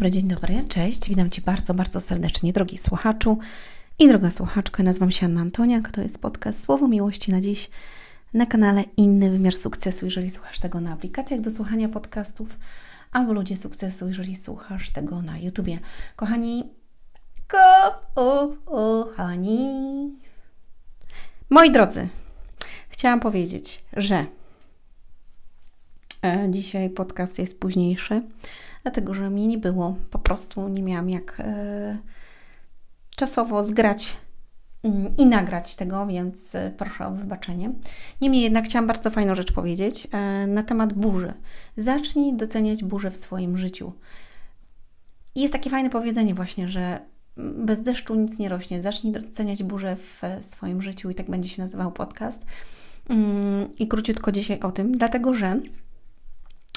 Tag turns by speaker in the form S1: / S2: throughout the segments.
S1: dobry, dzień dobry, cześć. Witam Cię bardzo, bardzo serdecznie, drogi słuchaczu i droga słuchaczka. Nazywam się Anna Antoniak, to jest podcast Słowo Miłości na dziś na kanale Inny Wymiar Sukcesu, jeżeli słuchasz tego na aplikacjach do słuchania podcastów, albo Ludzie Sukcesu, jeżeli słuchasz tego na YouTubie. Kochani, kochani, moi drodzy, chciałam powiedzieć, że e, dzisiaj podcast jest późniejszy, dlatego że mnie nie było, po prostu nie miałam jak e, czasowo zgrać mm, i nagrać tego, więc e, proszę o wybaczenie. Niemniej jednak chciałam bardzo fajną rzecz powiedzieć e, na temat burzy. Zacznij doceniać burzę w swoim życiu. I jest takie fajne powiedzenie właśnie, że bez deszczu nic nie rośnie. Zacznij doceniać burzę w swoim życiu i tak będzie się nazywał podcast. Mm, I króciutko dzisiaj o tym, dlatego że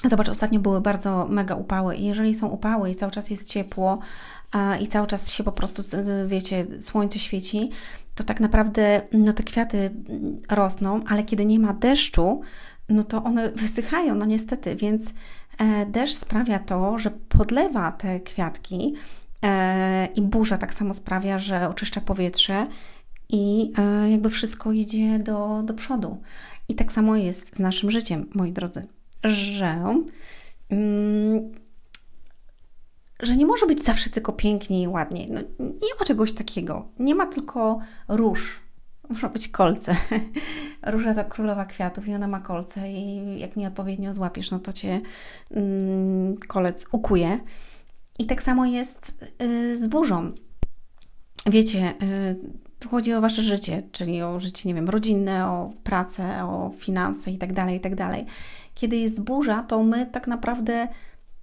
S1: Zobacz, ostatnio były bardzo mega upały i jeżeli są upały i cały czas jest ciepło i cały czas się po prostu, wiecie, słońce świeci, to tak naprawdę no, te kwiaty rosną, ale kiedy nie ma deszczu, no to one wysychają, no niestety, więc e, deszcz sprawia to, że podlewa te kwiatki e, i burza tak samo sprawia, że oczyszcza powietrze i e, jakby wszystko idzie do, do przodu. I tak samo jest z naszym życiem, moi drodzy że, mm, że nie może być zawsze tylko pięknie i ładnie. No, nie ma czegoś takiego. Nie ma tylko róż. Muszą być kolce. Róża to królowa kwiatów i ona ma kolce i jak nieodpowiednio złapiesz, no to cię mm, kolec ukuje. I tak samo jest y, z burzą. Wiecie, y, tu chodzi o wasze życie, czyli o życie, nie wiem, rodzinne, o pracę, o finanse i tak kiedy jest burza, to my tak naprawdę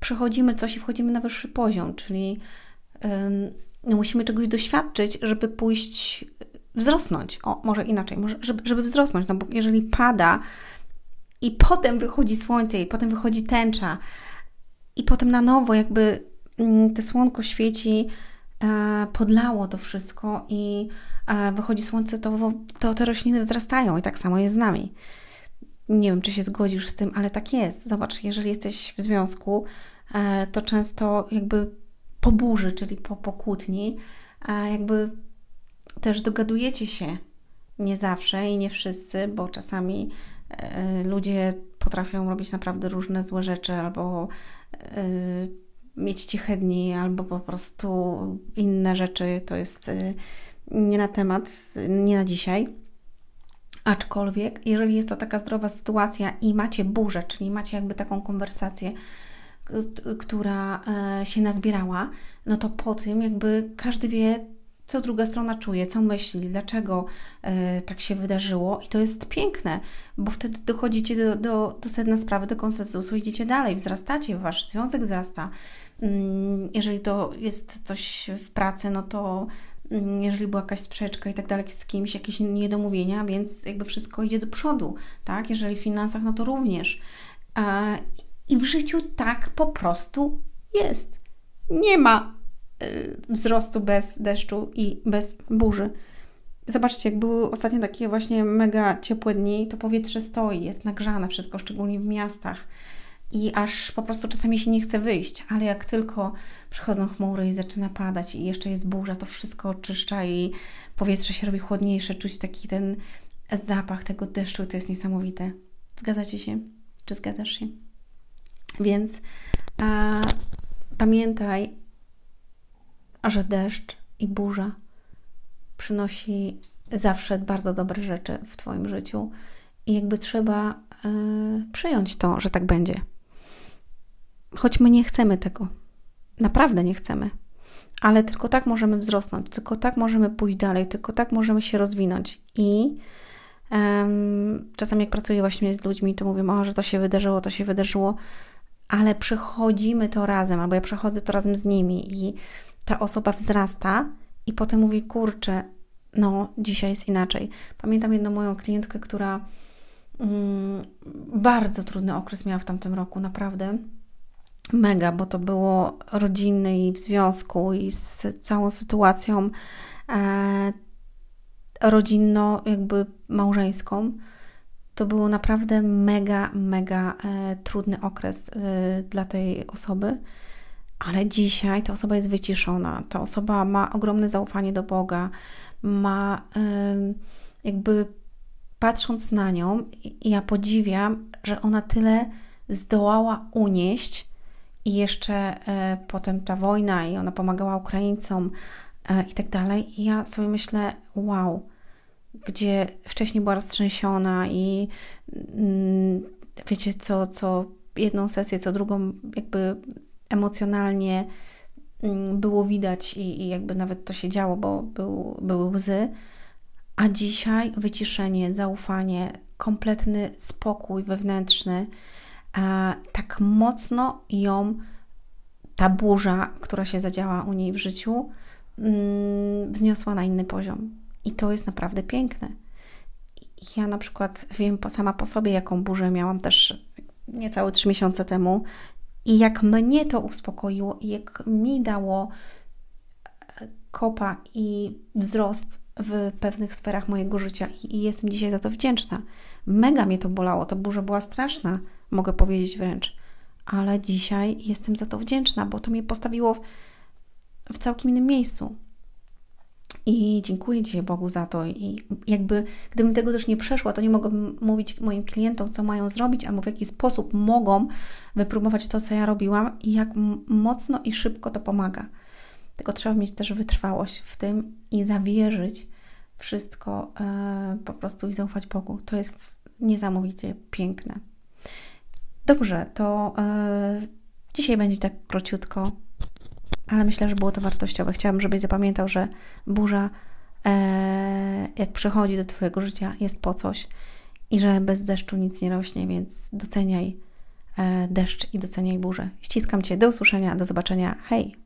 S1: przechodzimy coś i wchodzimy na wyższy poziom, czyli no, musimy czegoś doświadczyć, żeby pójść, wzrosnąć. O, może inaczej, może, żeby, żeby wzrosnąć, no bo jeżeli pada i potem wychodzi słońce, i potem wychodzi tęcza, i potem na nowo jakby mm, te słonko świeci, e, podlało to wszystko i e, wychodzi słońce, to, to te rośliny wzrastają i tak samo jest z nami. Nie wiem, czy się zgodzisz z tym, ale tak jest. Zobacz, jeżeli jesteś w związku, e, to często jakby po burzy, czyli po, po kłótni, jakby też dogadujecie się. Nie zawsze i nie wszyscy, bo czasami e, ludzie potrafią robić naprawdę różne złe rzeczy albo e, mieć ciche dni, albo po prostu inne rzeczy. To jest nie na temat, nie na dzisiaj. Aczkolwiek, jeżeli jest to taka zdrowa sytuacja i macie burzę, czyli macie jakby taką konwersację, która e, się nazbierała, no to po tym jakby każdy wie, co druga strona czuje, co myśli, dlaczego e, tak się wydarzyło. I to jest piękne, bo wtedy dochodzicie do, do, do sedna sprawy, do konsensusu, idziecie dalej, wzrastacie, wasz związek wzrasta. Mm, jeżeli to jest coś w pracy, no to jeżeli była jakaś sprzeczka i tak dalej z kimś, jakieś niedomówienia, więc jakby wszystko idzie do przodu, tak? Jeżeli w finansach, no to również. I w życiu tak po prostu jest. Nie ma y, wzrostu bez deszczu i bez burzy. Zobaczcie, jak były ostatnio takie właśnie mega ciepłe dni, to powietrze stoi, jest nagrzane wszystko, szczególnie w miastach i aż po prostu czasami się nie chce wyjść, ale jak tylko przychodzą chmury i zaczyna padać i jeszcze jest burza, to wszystko oczyszcza i powietrze się robi chłodniejsze, czuć taki ten zapach tego deszczu, to jest niesamowite. Zgadzacie się? Czy zgadzasz się? Więc a, pamiętaj, że deszcz i burza przynosi zawsze bardzo dobre rzeczy w Twoim życiu i jakby trzeba y, przyjąć to, że tak będzie choć my nie chcemy tego. Naprawdę nie chcemy. Ale tylko tak możemy wzrosnąć, tylko tak możemy pójść dalej, tylko tak możemy się rozwinąć. I um, czasami, jak pracuję właśnie z ludźmi, to mówię, o, że to się wydarzyło, to się wydarzyło, ale przechodzimy to razem, albo ja przechodzę to razem z nimi, i ta osoba wzrasta, i potem mówi, kurczę, no, dzisiaj jest inaczej. Pamiętam jedną moją klientkę, która mm, bardzo trudny okres miała w tamtym roku, naprawdę mega, bo to było rodzinne i w związku i z całą sytuacją e, rodzinno, jakby małżeńską. To był naprawdę mega, mega e, trudny okres e, dla tej osoby. ale dzisiaj ta osoba jest wyciszona, ta osoba ma ogromne zaufanie do Boga, ma jakby patrząc na nią, ja podziwiam, że ona tyle zdołała unieść i jeszcze e, potem ta wojna i ona pomagała Ukraińcom e, i tak dalej. I ja sobie myślę, wow, gdzie wcześniej była roztrzęsiona i mm, wiecie, co, co jedną sesję, co drugą, jakby emocjonalnie mm, było widać i, i jakby nawet to się działo, bo był, były łzy. A dzisiaj wyciszenie, zaufanie, kompletny spokój wewnętrzny, tak mocno ją ta burza, która się zadziała u niej w życiu, mm, wzniosła na inny poziom. I to jest naprawdę piękne. Ja na przykład wiem sama po sobie, jaką burzę miałam też niecałe trzy miesiące temu i jak mnie to uspokoiło i jak mi dało e, kopa i wzrost w pewnych sferach mojego życia i jestem dzisiaj za to wdzięczna. Mega mnie to bolało, ta burza była straszna, mogę powiedzieć wręcz, ale dzisiaj jestem za to wdzięczna, bo to mnie postawiło w, w całkiem innym miejscu. I dziękuję Ci Bogu za to. I jakby, gdybym tego też nie przeszła, to nie mogłabym mówić moim klientom, co mają zrobić, albo w jaki sposób mogą wypróbować to, co ja robiłam i jak mocno i szybko to pomaga. Tylko trzeba mieć też wytrwałość w tym i zawierzyć wszystko e, po prostu i zaufać Bogu. To jest niesamowicie piękne. Dobrze, to e, dzisiaj będzie tak króciutko ale myślę, że było to wartościowe. Chciałabym, żebyś zapamiętał, że burza, e, jak przychodzi do Twojego życia, jest po coś i że bez deszczu nic nie rośnie, więc doceniaj e, deszcz i doceniaj burzę. Ściskam Cię, do usłyszenia, do zobaczenia. Hej!